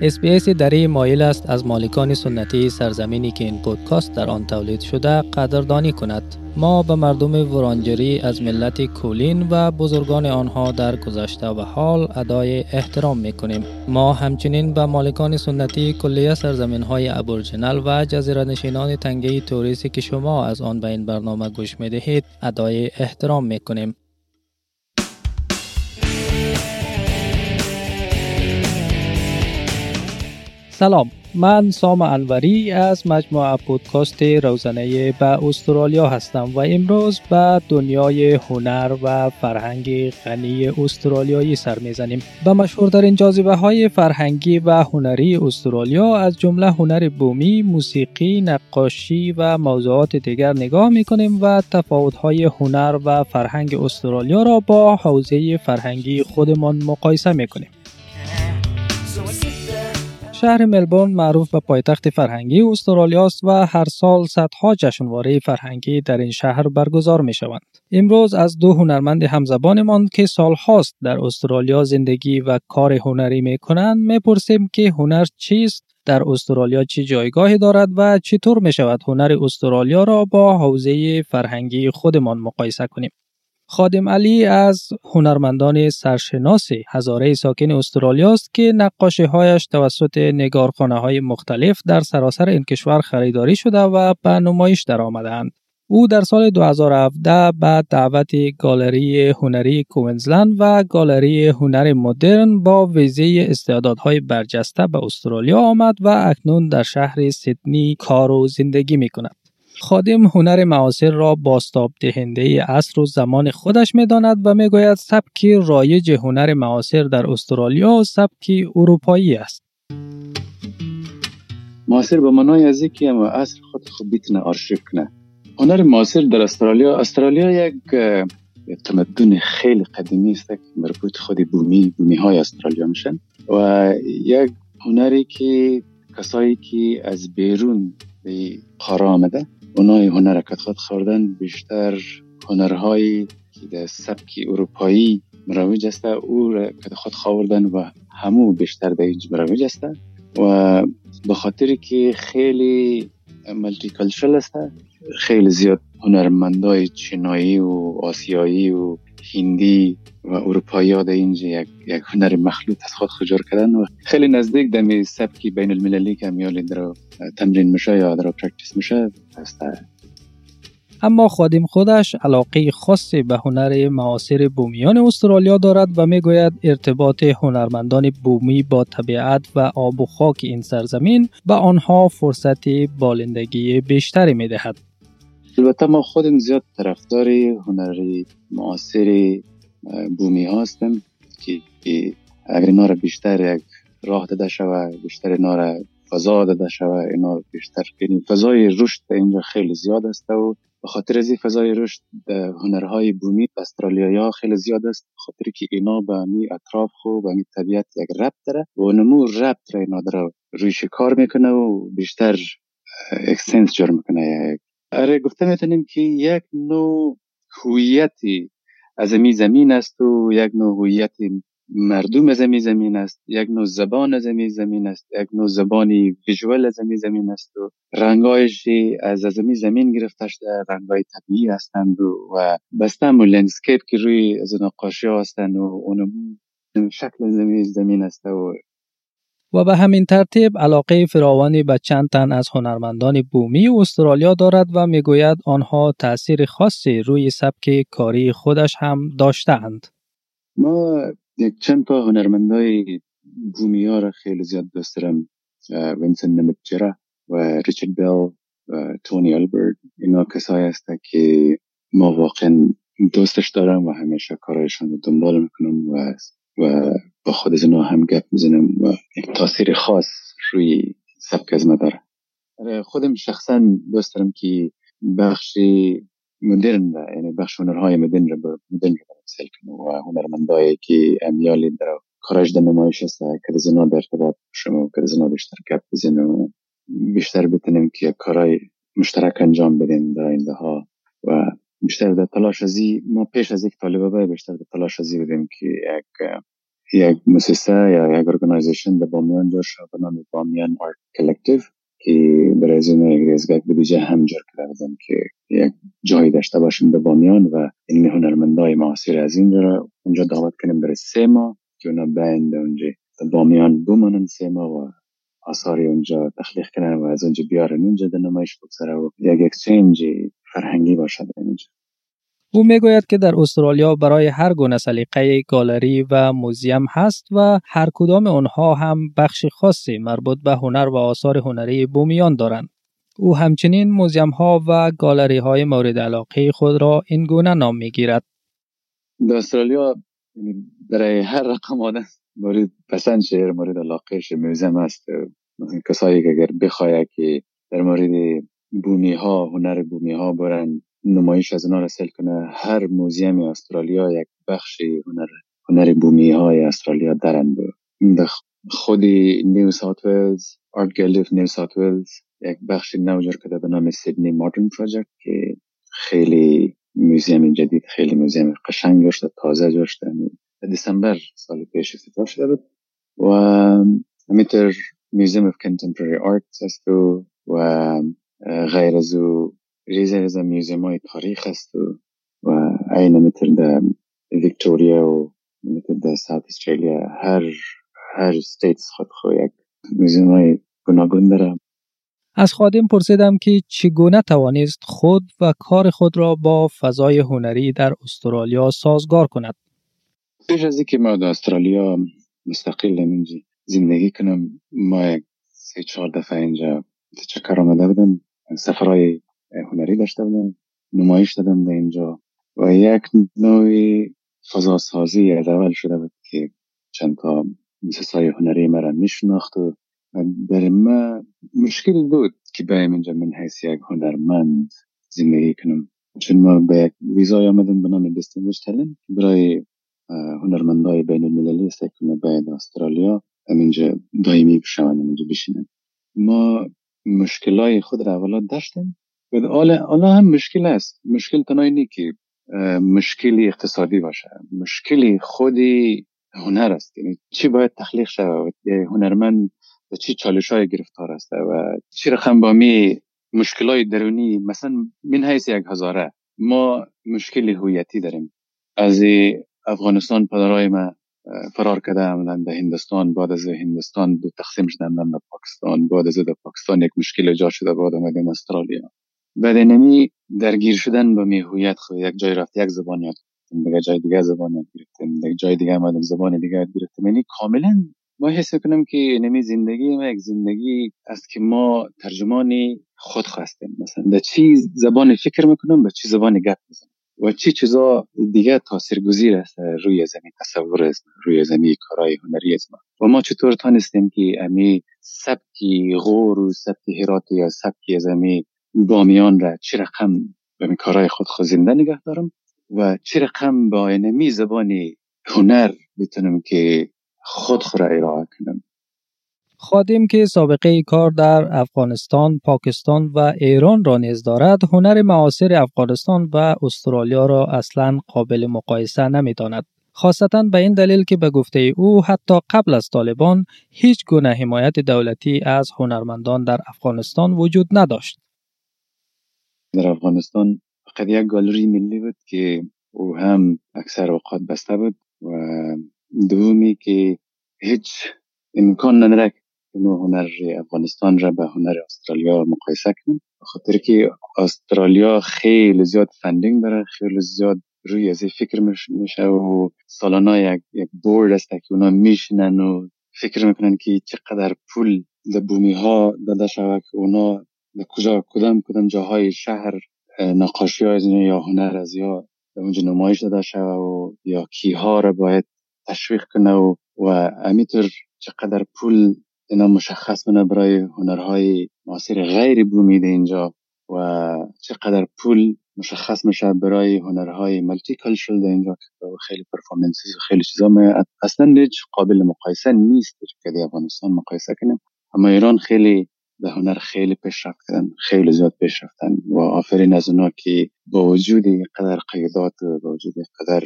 SBS دری مایل است از مالکان سنتی سرزمینی که این پودکاست در آن تولید شده قدردانی کند. ما به مردم ورانجری از ملت کولین و بزرگان آنها در گذشته و حال ادای احترام می کنیم. ما همچنین به مالکان سنتی کلیه سرزمین های Aboriginal و جزیره نشینان تنگه تورس که شما از آن به این برنامه گوش می دهید ادای احترام می کنیم. سلام من سام انوری از مجموعه پودکاست روزانه به استرالیا هستم و امروز به دنیای هنر و فرهنگ غنی استرالیایی سر می‌زنیم. به مشهورترین جاذبه های فرهنگی و هنری استرالیا از جمله هنر بومی، موسیقی، نقاشی و موضوعات دیگر نگاه می‌کنیم و تفاوت های هنر و فرهنگ استرالیا را با حوزه فرهنگی خودمان مقایسه می‌کنیم. شهر ملبورن معروف به پایتخت فرهنگی استرالیا است و هر سال صدها جشنواره فرهنگی در این شهر برگزار می شوند. امروز از دو هنرمند همزبانمان که سالهاست در استرالیا زندگی و کار هنری می کنند می پرسیم که هنر چیست در استرالیا چه جایگاهی دارد و چطور می شود هنر استرالیا را با حوزه فرهنگی خودمان مقایسه کنیم. خادم علی از هنرمندان سرشناس هزاره ساکن استرالیا است که نقاشی هایش توسط نگارخانه های مختلف در سراسر این کشور خریداری شده و به نمایش در آمدند. او در سال 2017 به دعوت گالری هنری کوینزلند و گالری هنر مدرن با ویزه استعدادهای برجسته به استرالیا آمد و اکنون در شهر سیدنی کار و زندگی می کند. خادم هنر معاصر را باستاب دهنده عصر و زمان خودش می داند و می گوید سبک رایج هنر معاصر در استرالیا سبک اروپایی است. معاصر به منای از که اما عصر خود خود بیتنه آرشیف کنه. هنر معاصر در استرالیا استرالیا یک تمدن خیلی قدیمی است که مربوط خود بومی بومی های استرالیا میشن و یک هنری که کسایی که از بیرون به قاره آمده اونای هنر خود خوردن بیشتر هنرهایی که در سبک اروپایی مروج است او خود خوردن و همو بیشتر در اینج مروج است و به خاطر که خیلی multicultural است خیلی زیاد هنرمندای چینایی و آسیایی و هندی و اروپایی ها اینجا یک, یک هنر مخلوط از خود ایجاد کردن و خیلی نزدیک د امی سبکی بین المللی که میالی در تمرین میشه یا در practice میشه اما خادم خودش علاقه خاصی به هنر معاصر بومیان استرالیا دارد و می‌گوید ارتباط هنرمندان بومی با طبیعت و آب و خاک این سرزمین به آنها فرصت بالندگی بیشتری می‌دهد. البته ما خودم زیاد طرفدار هنری معاصر بومی هستم که اگر اینا را بیشتر یک راه داده شوه بیشتر اینا را فضا داده شوه اینا بیشتر یعنی فضای رشد اینجا خیلی زیاد است و به خاطر از این فضای رشد هنرهای بومی استرالیایی ها خیلی زیاد است. خاطر که اینا به می اطراف خو به می طبیعت یک ربط داره و نمو ربط را اینا داره. روی کار می‌کنه و بیشتر اکسنس جور می‌کنه اره گفته می‌تونیم که یک نوع هویتی از می زمین است و یک نوع هویت مردم از می زمین است یک نوع زبان از می زمین است یک نوع زبانی ویژوال از می زمین است و رنگایش از از می زمین گرفته شده رنگای طبیعی هستند و, و بسته و لندسکیپ که روی از نقاشی هستند و اون شکل زمین زمین است و و به همین ترتیب علاقه فراوانی به چند تن از هنرمندان بومی استرالیا دارد و می‌گوید آنها تاثیر خاصی روی سبک کاری خودش هم داشتند. ما یک چند تا هنرمندای بومی ها را خیلی زیاد دوست دارم وینسن نمتجرا و ریچارد بیل و تونی البرت اینا کسایی هستند که ما واقعا دوستش دارم و همیشه کارایشان رو دنبال می‌کنم و و با خود از هم گپ می‌زنم و تاثیر خاص روی سبک از داره خودم شخصا دوست دارم که بخش مدرن یعنی بخش هنرهای مدرن رو مدرن رو مثل کنم و هنرمندایی که امیالی در کارش در نمایش است که از در ارتباط شما و که از بیشتر گپ بزنیم و بیشتر بتونیم که کارهای مشترک انجام بدیم در این ها و بیشتر در تلاش ازی ما پیش از یک طالبه بیشتر در تلاش ازی بدیم که یک یک مؤسسه یا یک ارگانایزیشن در بامیان جا شد به بامیان آرت کلکتیو که برای از یک ریزگاه بودجه هم جور کردم که یک جایی داشته باشیم در بامیان و این هنرمندای معاصر از اینجا را اونجا دعوت کنیم برای سه ماه که اونا بند اونجا بامیان بمانن سه ماه و آثاری اونجا تخلیق کنن و از اونجا بیارن. اونجا در نمایش بگذاره و یک اکسچنج فرهنگی باشد اینجا او می‌گوید که در استرالیا برای هر گونه سلیقه گالری و موزیم هست و هر کدام آنها هم بخش خاصی مربوط به هنر و آثار هنری بومیان دارند. او همچنین موزیم ها و گالری های مورد علاقه خود را این گونه نام می‌گیرد. در استرالیا یعنی برای هر رقم آدم مورد پسند شهر مورد علاقه موزیم است کسایی که اگر بخواه که در مورد بومی ها هنر بومی ها برن نمایش از اونا سیل کنه. هر موزیم استرالیا یک بخش هنر هنر بومی های استرالیا دارند خود New South Wales Art Gallery New South Wales یک بخش نو جور کرده به نام Sydney Modern Project که خیلی موزیم جدید خیلی موزیم قشنگ جور تازه شده دسامبر سال پیش افتتاح شده بود و همینطور Museum of Contemporary Art است و غیر از او ریزه ریزه museum های تاریخ است و این مثل در ویکتوریا و مثل در South Australia هر هر states خود خود یک museum های گوناگون داره از خادم پرسیدم که چگونه توانست خود و کار خود را با فضای هنری در استرالیا سازگار کند. پیش از اینکه ما در استرالیا مستقل زندگی کنم ما یک سه چهار دفعه اینجا چکر آمده بودم سفرهای هنری داشته بودم نمایش دادم در اینجا و یک نوعی فضا سازی از اول شده بود که چند تا سای هنری مرا میشناخت و در ما مشکل بود که بایم اینجا. من حیث یک هنرمند زندگی کنم. چون ما به یک ویزای آمدم به نام دستنگوش تلن برای هنرمندای بین المللی است که باید استرالیا همینجا دائمی بشون همینجا بشینن. ما مشکلای خود را اولا داشتیم. حالا هم مشکل است. مشکل تنها نی که مشکلی اقتصادی باشه. مشکلی خودی هنر است. یعنی چی باید تخلیق شود؟ هنرمند و چی چالش های گرفتار است و چی رقم با می مشکل های درونی؟ مثلا من حیث یک هزاره. ما مشکل هویتی داریم. از افغانستان پدرای ما فرار کرده آمدن به هندوستان بعد از هندوستان دو تقسیم شدن به پاکستان بعد از در پاکستان یک مشکل جا شده بعد آمدیم استرالیا. بعد نمی درگیر شدن با می هویت خود یک جای رفت یک زبان یاد دیگه جای دیگه زبان یاد گرفتیم دیگه جای دیگه آمدیم زبان دیگه یاد گرفتیم. یعنی کاملا ما حس کنم که نمی زندگی ما یک زندگی است که ما ترجمانی خود خواستیم مثلا به چی زبان فکر می‌کنم به چی زبان گپ می‌زنم و چی چیزا دیگه تاثیرگذیر است روی زمین تصور است روی زمین کارهای هنری است. و ما چطور تانستیم که امی سبکی غور و سبکی هراتی یا سبکی زمین بامیان را چی رقم به کارهای خود خود زنده نگه دارم؟ و چی رقم با اینمی زبان هنر بتونم که خود خود را ارائه کنم؟ خادم که سابقه کار در افغانستان، پاکستان و ایران را نیز دارد، هنر معاصر افغانستان و استرالیا را اصلا قابل مقایسه نمی‌داند. خاصتا به این دلیل که به گفته او حتی قبل از طالبان هیچ گونه حمایت دولتی از هنرمندان در افغانستان وجود نداشت. در افغانستان فقط یک گالری ملی بود که او هم اکثر اوقات بسته بود و دومی که هیچ امکان نداره نوع هنر افغانستان را به هنر استرالیا مقایسه کنیم. خاطر که استرالیا خیلی زیاد فندینگ داره خیلی زیاد روی از فکر میشه و سالانه یک, یک بورد است که اونا میشنن و فکر می‌کنن که چقدر پول در بومی ها داده شود که اونا در کجا کدام کدام جاهای شهر نقاشی های یا هنر از یا اونجا نمایش داده شود و یا کیها را باید تشویق کنه و و همینطور چقدر پول اینا مشخص کنه برای هنرهای معاصر غیر بومی اینجا و چقدر پول مشخص میشه برای هنرهای ملتی کلچرال اینجا خیلی پرفورمنس و خیلی چیزا اصلا هیچ قابل مقایسه نیست که افغانستان مقایسه کنیم. اما ایران خیلی به هنر خیلی پیشرفت کردن خیلی زیاد پیشرفتن و آفرین از اونا که با وجود قدر قیدات و با وجود قدر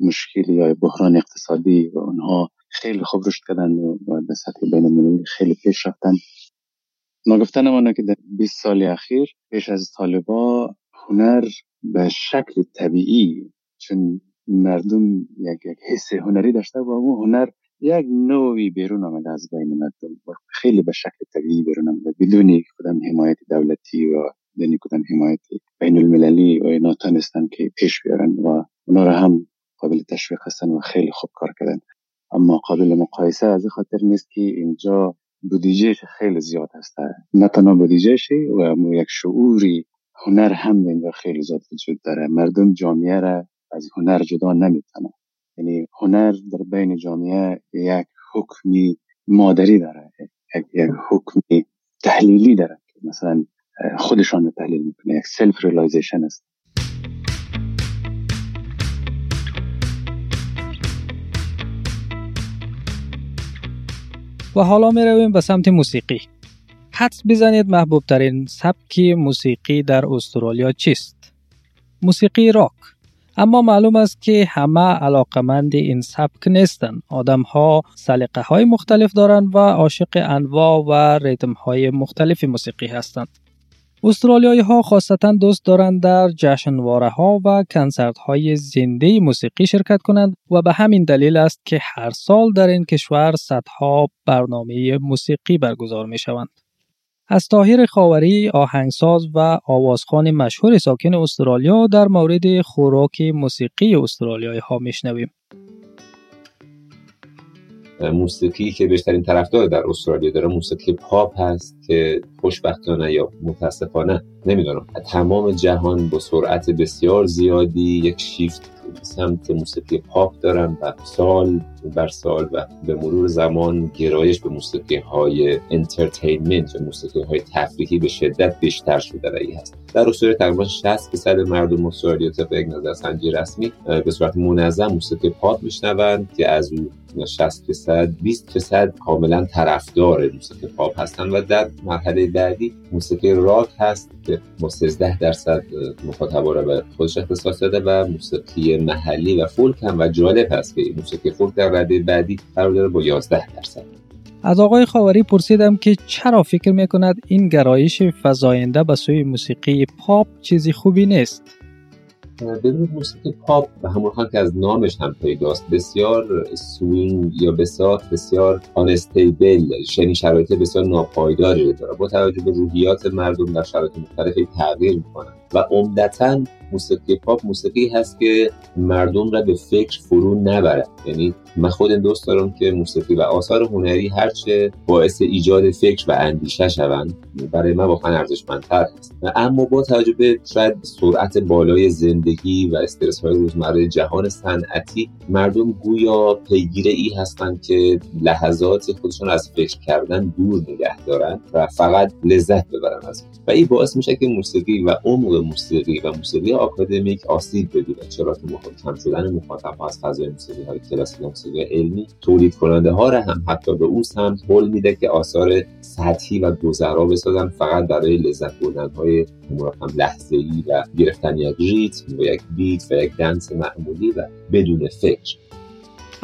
مشکلی یا بحران اقتصادی و اونها خیلی خوب رشد کردن و به سطح بین المللی خیلی پیش رفتن. ما گفتن که در 20 سال اخیر پیش از طالبا هنر به شکل طبیعی چون مردم یک, یک حس هنری داشته و اون هنر یک نوعی بیرون آمده از بین مردم. خیلی به شکل طبیعی بیرون آمده. بدون کدام حمایت دولتی و بدون کدام حمایت بین المللی و اینا تانستن که پیش بیارن و اونا را هم قابل تشویق هستن و خیلی خوب کار کردن. اما قابل مقایسه از خاطر نیست که اینجا بودیجهش خیلی زیاد هست. نه تنها بودیجهش و یک شعوری هنر هم اینجا خیلی زیاد وجود داره. مردم جامعه را از هنر جدا نمی‌تونه یعنی هنر در بین جامعه یک حکمی مادری داره. یک, یک حکمی تحلیلی داره. مثلا خودشان تحلیل می‌کنه. یک self realization است. و حالا می رویم به سمت موسیقی حدس بزنید محبوب ترین سبک موسیقی در استرالیا چیست؟ موسیقی راک اما معلوم است که همه علاقمند این سبک نیستند. آدم ها سلیقه های مختلف دارند و عاشق انواع و ریتم های مختلف موسیقی هستند. استرالیایی ها خاصتا دوست دارند در جشنواره ها و کنسرت های زنده موسیقی شرکت کنند و به همین دلیل است که هر سال در این کشور صدها برنامه موسیقی برگزار می شوند. از طاهر خاوری آهنگساز و آوازخان مشهور ساکن استرالیا در مورد خوراک موسیقی استرالیایی ها میشنویم. موسیقی که بیشترین طرفدار در استرالیا داره موسیقی پاپ هست که خوشبختانه یا متاسفانه نمی‌دونم. تمام جهان با سرعت بسیار زیادی یک شیفت سمت موسیقی پاپ دارن و سال بر سال و به مرور زمان گرایش به موسیقی های entertainment و موسیقی های تفریحی به شدت بیشتر شده رایی هست. در استرالیا تقریبا 60 درصد مردم استرالیا طبق یک نظرسنجی رسمی به صورت منظم موسیقی پاپ میشنوند که از او 60 درصد 20 درصد کاملا طرفدار موسیقی پاپ هستن و در مرحله بعدی موسیقی راک هست که با 13 درصد مخاطبا را به خودش اختصاص داده و موسیقی محلی و فولک هم و جالب هست که موسیقی فولک در رده بعدی قرار داره با 11 درصد. از آقای خاوری پرسیدم که چرا فکر می‌کند این گرایش فزاینده به سوی موسیقی پاپ چیزی خوبی نیست؟ ببینید موسیقی پاپ به همون که از نامش هم پیداست بسیار swing یا بسیار بسیار unstable شنی شرایط بسیار ناپایداری داره. با توجه به روحیات مردم در شرایط مختلفی تغییر می‌کنن. و عمدتا موسیقی پاپ موسیقی هست که مردم را به فکر فرو نبرد. یعنی من خود دوست دارم که موسیقی و آثار هنری هرچه باعث ایجاد فکر و اندیشه شوند برای من واقعا ارزشمندتر هست اما با توجه به شاید سرعت بالای زندگی و استرس های روزمره جهان صنعتی مردم گویا پیگیر ای هستند که لحظات خودشون از فکر کردن دور نگه دارن و فقط لذت ببرن از و این باعث میشه که موسیقی و عمق موسیقی و موسیقی آکادمیک آسیب ببینه چرا؟ که کم شدن مخاطب از فضای موسیقی های کلاسیک موسیقی علمی تولید کننده ها را هم حتی به اون سمت هل میده که آثار سطحی و گذرا بسازن فقط برای لذت بردن های مراتب لحظه ای و گرفتن یک ریتم و یک بیت و یک دنس معمولی و بدون فکر.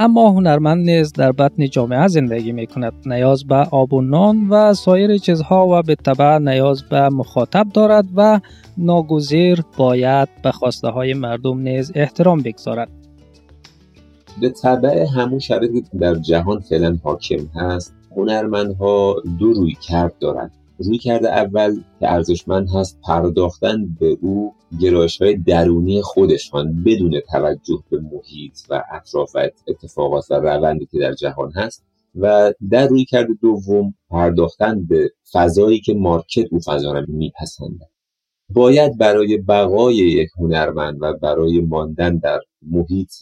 اما هنرمند نیز در بطن جامعه زندگی می کند نیاز به آب و نان و سایر چیزها و به طبع نیاز به مخاطب دارد و ناگزیر باید به خواسته های مردم نیز احترام بگذارد. به طبع همون شرایطی در جهان فعلا حاکم هست هنرمندها دو روی کرد دارند. روی کرده اول که ارزشمند هست پرداختن به او گرایش های درونی خودشان بدون توجه به محیط و اطراف و اتفاقات و روندی که در جهان هست و در روی کرده دوم پرداختن به فضایی که مارکت او فضا را میپسنده باید برای بقای یک هنرمند و برای ماندن در محیط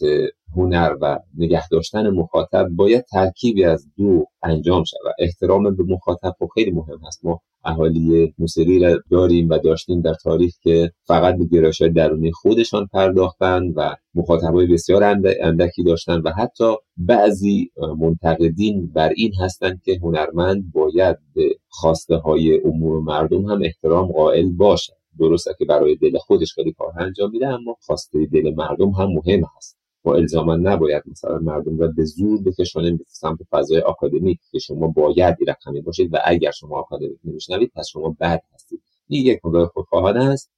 هنر و نگه داشتن مخاطب باید ترکیبی از دو انجام شود. احترام به مخاطب خب خیلی مهم هست. ما اهالی موسیقی را داریم و داشتیم در تاریخ که فقط به گرایش درونی خودشان پرداختن و مخاطبای بسیار اندکی داشتن و حتی بعضی منتقدین بر این هستند که هنرمند باید به خواسته های امور مردم هم احترام قائل باشد. درسته که برای دل خودش خیلی کار انجام میده اما خواسته دل مردم هم مهم هست. با الزاما نباید مثلا مردم را به زور بکشانیم به سمت فضای آکادمیک که شما باید رقمی باشید و اگر شما آکادمیک نمیشنوید پس شما بد هستید. این یک نگاه خودخواهانه است.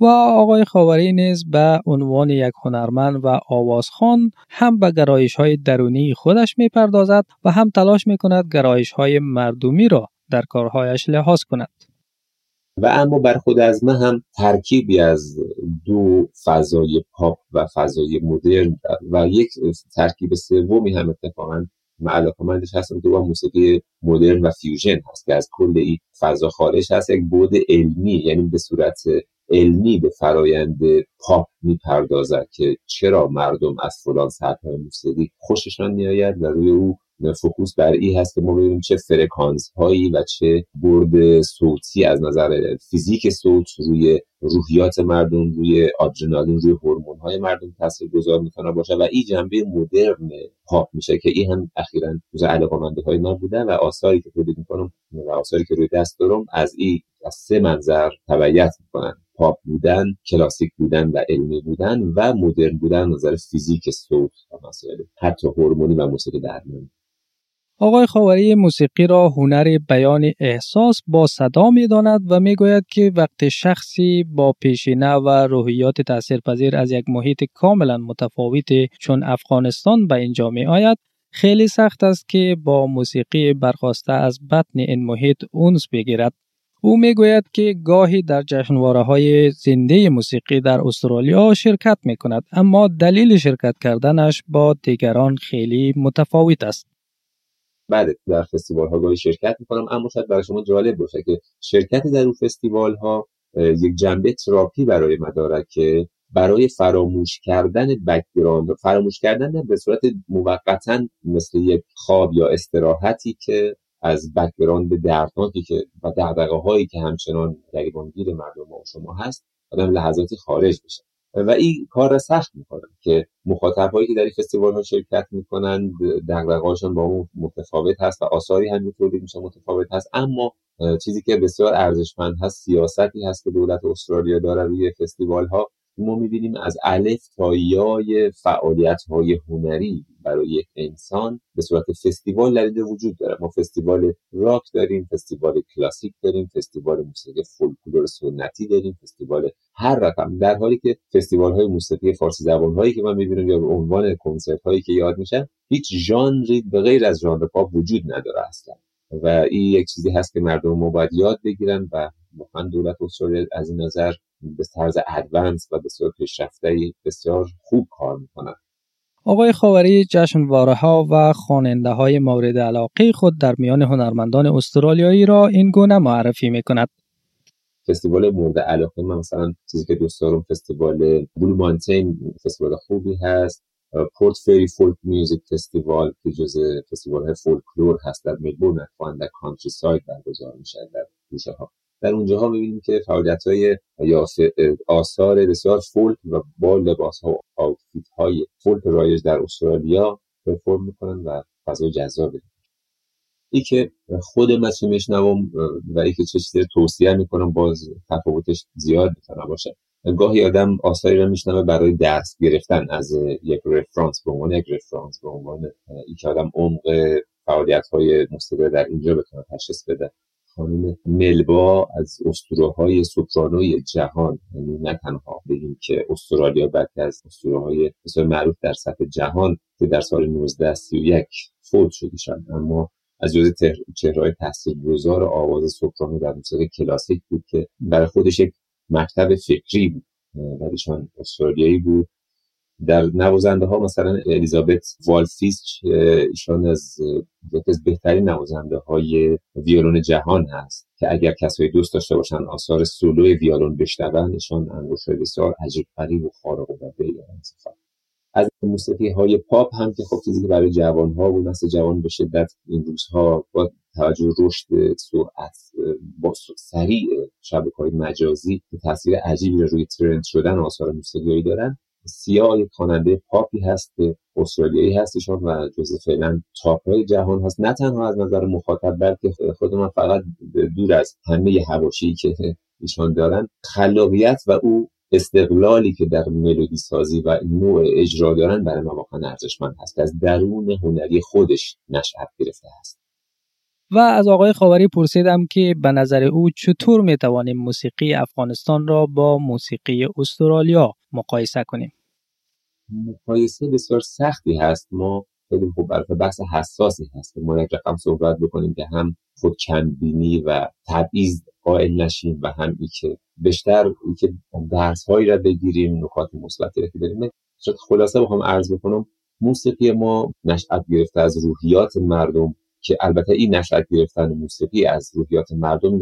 و آقای خاوری نیز به عنوان یک هنرمند و آوازخان هم به گرایش های درونی خودش می پردازد و هم تلاش می کند گرایش های مردمی را در کارهایش لحاظ کند. و اما بر خود از من هم ترکیبی از دو فضای پاپ و فضای مدرن و یک ترکیب سومی هم اتفاقا من مندش هستم دو موسیقی مدرن و fusion هست که از کل این فضا خارج هست. یک بعد علمی یعنی به صورت علمی به فرایند پاپ می‌پردازد که چرا مردم از فلان سطح موسیقی خوششان میآید و روی او focus بر این هست که ما ببینیم چه فرکانس هایی و چه برد صوتی از نظر فیزیک صوت روی روحیات مردم روی آدرنالین روی هورمون های مردم تاثیر گذار می‌تونه باشه و این جنبه مدرن پاپ میشه که این هم اخیرا جز علاقمنده های ما بودن و آثاری که تولید می‌کنم و آثاری که روی دست دارم از این از سه منظر تبعیت می‌کنن. پاپ بودن کلاسیک بودن و علمی بودن و مدرن بودن نظر فیزیک صوت و مسائل حتی هورمونی و موسیقی درمانی آقای خاوری موسیقی را هنر بیان احساس با صدا می داند و می گوید که وقت شخصی با پیشینه و روحیات تاثیرپذیر از یک محیط کاملا متفاوت چون افغانستان به اینجا می آید خیلی سخت است که با موسیقی برخواسته از بطن این محیط اونس بگیرد. او می گوید که گاهی در جشنواره های زنده موسیقی در استرالیا شرکت می کند اما دلیل شرکت کردنش با دیگران خیلی متفاوت است. بله در فستیوال ها گاهی شرکت می‌کنم اما شاید برای شما جالب باشه که شرکت در اون فستیوال ها یک جنبه تراپی برای که برای فراموش کردن background فراموش کردن به صورت موقتا مثل یک خواب یا استراحتی که از background دردناکی که و دغدغه هایی که همچنان گریبانگیر مردم و شما هست آدم لحظاتی خارج بشه. و این کار سخت می‌کنن که مخاطب هایی که در این فستیوال ها شرکت می‌کنن دغدغهاشون با اون متفاوت هست و آثاری هم تولید میشه متفاوت هست. اما چیزی که بسیار ارزشمند هست سیاستی هست که دولت استرالیا داره روی فستیوال ها ما می‌بینیم از الف تا یای فعالیت های هنری برای یک انسان به صورت فستیوال در وجود داره. ما فستیوال راک داریم فستیوال کلاسیک داریم فستیوال موسیقی فولکلور سنتی داریم فستیوال هر رقم. در حالی که فستیوال های موسیقی فارسی زبان هایی که من می‌بینم یا به عنوان کنسرت هایی که یاد میشن هیچ ژانری به غیر از ژانر پاپ وجود نداره اصلا. و این یک چیزی هست که مردم ما باید یاد بگیرن و واقعا دولت استرالیا از این نظر به طرز ادوانس و بسیار پیشرفته بسیار خوب کار می‌کنن. آقای خاوری جشنواره ها و خواننده های مورد علاقه خود در میان هنرمندان استرالیایی را این گونه معرفی می کند. فستیوال مورد علاقه من مثلا چیزی که دوست دارم فستیوال بلو مانتین فستیوال خوبی هست. Port Fairy Folk Music Festival که جز فستیوال های فولکلور هست در ملبورن در countryside برگزار میشه در گوشه ها در اونجاها می‌بینیم که فعالیت های آثار بسیار فولک و با لباس ها و outfit های فولک رایج در استرالیا perform می‌کنن و فضای جذابی ای که خود من میشنوم و ای که چه توصیه می‌کنم باز تفاوتش زیاد می‌تونه باشه. گاهی آدم آثاری رو میشنوه برای درس گرفتن از یک رفرانس به عنوان یک رفرانس به عنوان ای که آدم عمق فعالیت های موسیقی در اینجا بتونه تشخیص بده. خانم ملبا از اسطوره های سوپرانوی جهان یعنی نه تنها بگیم که استرالیا بلکه از اسطوره های بسیار معروف در سطح جهان که در سال 1931 فوت شدیشن اما از جز چهرهای تاثیرگذار آواز سوپرانو در موسیقی کلاسیک بود که برای خودش یک مکتب فکری بود. و استرالیایی بود. در نوازنده ها مثلا الیزابت والفیش ایشان از یکی از بهترین نوازنده های ویولون جهان هست که اگر کسایی دوست داشته باشن آثار سولو ویولون بشنون ایشان انگشت بسیار عجیب غریب و خارق العاده از موسیقی های پاپ هم که خب چیزی که برای جوان ها و نسل جوان به شدت این روزها با توجه رشد سرعت با سریع شبکه های مجازی که تاثیر عجیبی روی ترند شدن آثار موسیقیایی دارن سیا یک خواننده پاپی هست که استرالیایی هستشون و جزو فعلا تاپ های جهان هست. نه تنها از نظر مخاطب بلکه خود من فقط دور از همه هواشی که ایشان دارن خلاقیت و او استقلالی که در ملودی سازی و نوع اجرا دارن برای من واقعا ارزشمند هست. از درون هنری خودش نشأت گرفته هست. و از آقای خاوری پرسیدم که به نظر او چطور می توانیم موسیقی افغانستان را با موسیقی استرالیا مقایسه کنیم؟ مقایسه بسیار سختی هست. ما خیلی خوب برای بحث حساسی هست ما یک رقم صحبت بکنیم که هم خود کمبینی و تبعیض قائل نشیم و هم ای که بیشتر ای که درس هایی را بگیریم نکات مثبتی را که داریم خلاصه بخوام عرض بکنم موسیقی ما نشأت گرفته از روحیات مردم که البته این نشأت گرفتن موسیقی از روحیات مردم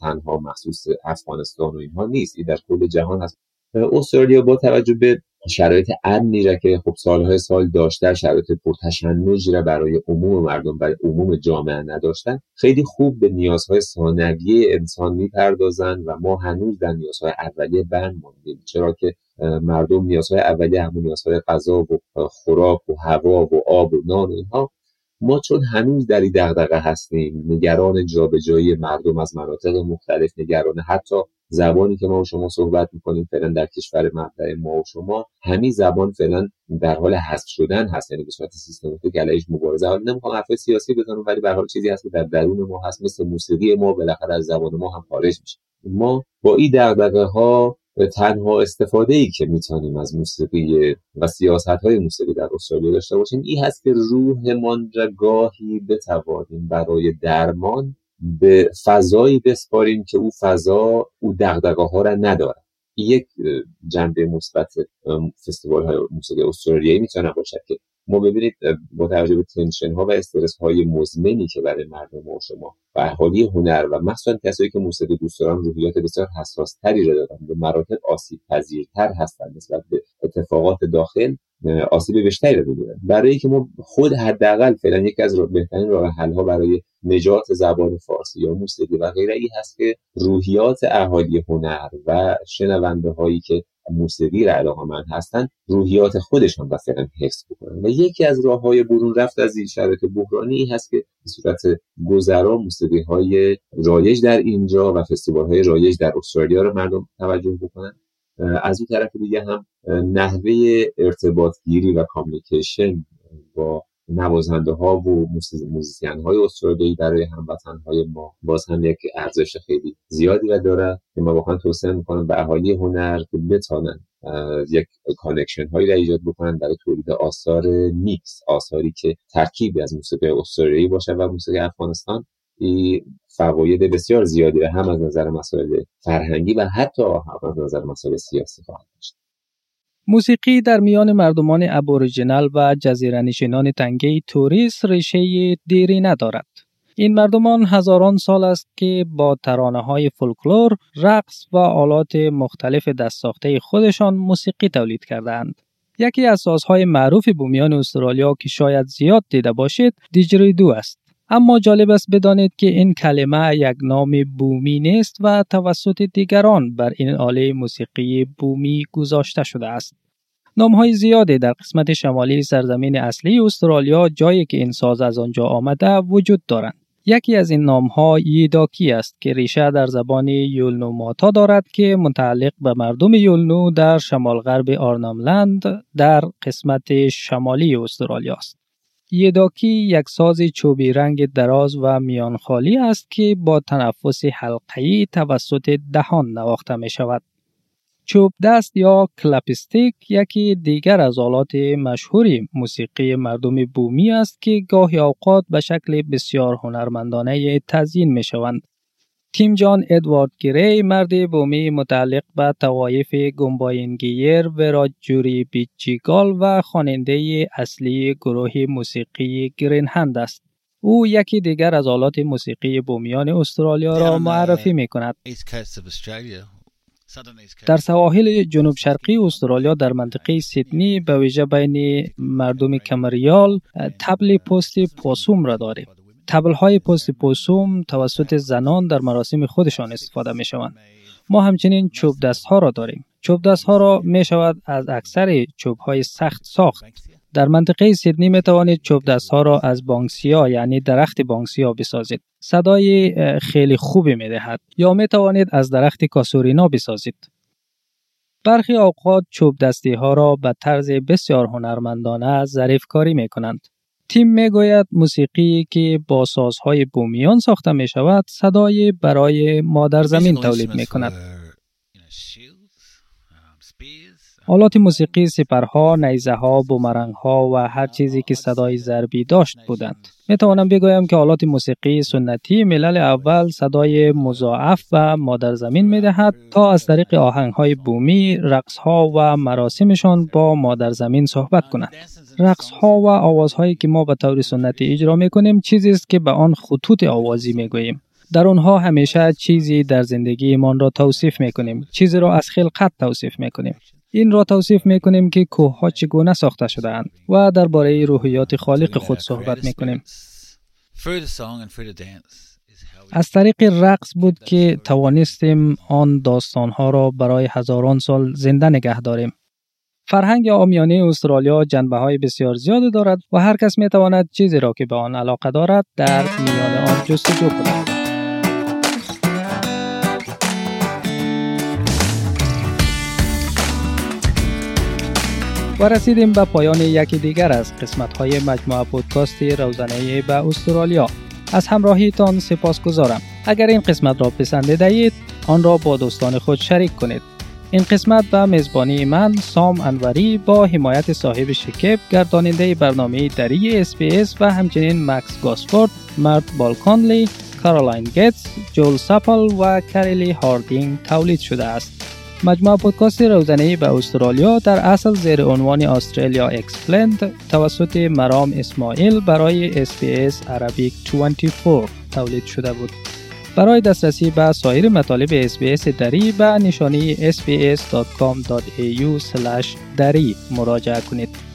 تنها مخصوص افغانستان و اینها نیست این در کل جهان هست. استرالیا با توجه به شرایط امنی را که خب سالهای سال داشته شرایط پرتشنجی را برای عموم مردم و عموم جامعه نداشتن خیلی خوب به نیازهای ثانویه انسان می‌پردازند و ما هنوز در نیازهای اولیه بند ماندیم چرا که مردم نیازهای اولیه همون نیازهای غذا و خوراک و هوا و آب و نان اینها ما چون هنوز در این دغدغه هستیم نگران جابجایی مردم از مناطق مختلف نگران حتی زبانی که ما و شما صحبت می‌کنیم فعلا در کشور مبدع ما و شما همین زبان فعلا در حال حذف شدن هست یعنی به صورت سیستماتیک علیهش مبارزه. حالا نمی‌خوام حرف سیاسی بزنم ولی به حال چیزی هست که در درون ما هست مثل موسیقی ما بالاخره از زبان ما هم خارج میشه. ما با این دغدغه ها تنها استفاده ای که می‌تونیم از موسیقی و سیاست های موسیقی در استرالیا داشته باشیم این هست که روحمان را گاهی بتوانیم برای درمان به فضایی بسپاریم که او فضا او دغدغه ها را نداره یک جنبه مثبت فستیوال های موسیقی استرالیایی می‌تونه باشد که ما ببینید با توجه به تنشن ها و استرس های مزمنی که برای مردم و شما و اهالی هنر و مخصوصا کسایی که موسیقی دوست دارن روحیات بسیار حساس تری را دارن به مراتب آسیب پذیرتر هستند نسبت به اتفاقات داخل آسیب بیشتری رو بگیرن برای که ما خود حداقل فعلا یکی از بهترین راه حل ها برای نجات زبان فارسی یا موسیقی و غیره ای هست که روحیات اهالی هنر و شنونده هایی که موسیقی را علاقه من هستن روحیات خودشان فعلا حفظ بکنن. و یکی از راه های برون رفت از این شرایط بحرانی هست که به صورت گذرا موسیقی های رایج در اینجا و فستیوال های رایج در استرالیا رو مردم توجه بکنن. از این طرف دیگه هم نحوه ارتباط گیری و communication با نوازنده ها و musician های استرالیایی برای هموطن های ما. باز هم یک ارزش خیلی زیادی را داره که ما واقعا توصیه می‌کنم به اهالی هنر که بتانن یک connection هایی را ایجاد بکنن برای تولید آثار میکس آثاری که ترکیبی از موسیقی استرالیایی باشه و موسیقی افغانستان. فواید بسیار زیادی هم از نظر مسائل فرهنگی و حتی هم از نظر مسائل سیاسی خواهد موسیقی در میان مردمان ابوریجینال و جزیره نشینان تنگه توریس ریشه دیری ندارد. این مردمان هزاران سال است که با ترانه های فولکلور، رقص و آلات مختلف دستساخته خودشان موسیقی تولید کردند. یکی از سازهای معروف بومیان استرالیا که شاید زیاد دیده باشید دیجریدو است. اما جالب است بدانید که این کلمه یک نام بومی نیست و توسط دیگران بر این آله موسیقی بومی گذاشته شده است. های زیادی در قسمت شمالی سرزمین اصلی استرالیا جایی که این ساز از آنجا آمده وجود دارند. یکی از این ها ییداکی است که ریشه در زبان یولنو ماتا دارد که متعلق به مردم یولنو در شمال غرب آرناملند در قسمت شمالی استرالیا است. یداکی یک ساز چوبی رنگ دراز و میانخالی است که با تنفس حلقه‌ای توسط دهان نواخته می شود. چوب دست یا کلپستیک یکی دیگر از آلات مشهوری موسیقی مردم بومی است که گاهی اوقات به شکل بسیار هنرمندانه تزیین می شوند. تیم جان ادوارد گری مرد بومی متعلق به توایف گمباینگیر و جوری بیچیگال و خواننده اصلی گروه موسیقی گرین هند است. او یکی دیگر از آلات موسیقی بومیان استرالیا را معرفی می کند. در سواحل جنوب شرقی استرالیا در منطقه سیدنی به ویژه بین مردم کمریال تبل پست پاسوم را داریم. تبل های پست پاسوم توسط زنان در مراسم خودشان استفاده می شوند. ما همچنین چوب دست ها را داریم. چوب دست ها را می شود از اکثر چوب های سخت ساخت. در منطقه سیدنی می توانید چوب دست ها را از بانکسیا یعنی درخت بانکسیا بسازید. صدای خیلی خوبی می دهد یا می توانید از درخت کاسورینا بسازید. برخی اوقات چوب دستی ها را به طرز بسیار هنرمندانه ظریف کاری می کنند. تیم می گوید موسیقی که با سازهای بومیان ساخته می شود صدای برای مادر زمین تولید می کند. آلات موسیقی سپرها، نیزه ها، بومرنگ ها و هر چیزی که صدای ضربی داشت بودند. می توانم بگویم که آلات موسیقی سنتی ملل اول صدای مضاعف و مادر زمین می دهد تا از طریق آهنگ های بومی، رقص ها و مراسمشان با مادر زمین صحبت کنند. رقص ها و آوازهایی که ما به طور سنتی اجرا می کنیم چیزی است که به آن خطوط آوازی می گوییم. در آنها همیشه چیزی در زندگیمان را توصیف می کنیم. چیزی را از خلقت توصیف می کنیم. این را توصیف می کنیم که کوه ها چگونه ساخته شده اند و درباره روحیات خالق خود صحبت می کنیم. از طریق رقص بود که توانستیم آن داستان ها را برای هزاران سال زنده نگه داریم. فرهنگ آمیانه استرالیا جنبه های بسیار زیادی دارد و هر کس می تواند چیزی را که به آن علاقه دارد در میان آن جستجو کند. و رسیدیم به پایان یکی دیگر از قسمت های مجموعه پودکاست روزانه به استرالیا. از همراهیتان سپاس گذارم اگر این قسمت را پسندیده اید آن را با دوستان خود شریک کنید. این قسمت به میزبانی من سام انوری با حمایت صاحب شکب گرداننده برنامه دری اس و همچنین مکس گاسفورد مرد بالکانلی کارولاین گیتس جول ساپل و کریلی هاردینگ تولید شده است مجموعه پودکاست روزانه به استرالیا در اصل زیر عنوان استرالیا اکسپلند توسط مرام اسماعیل برای SBS عربیک 24 تولید شده بود. برای دسترسی به سایر مطالب SBS دری به نشانی sbs.com.au دری مراجعه کنید.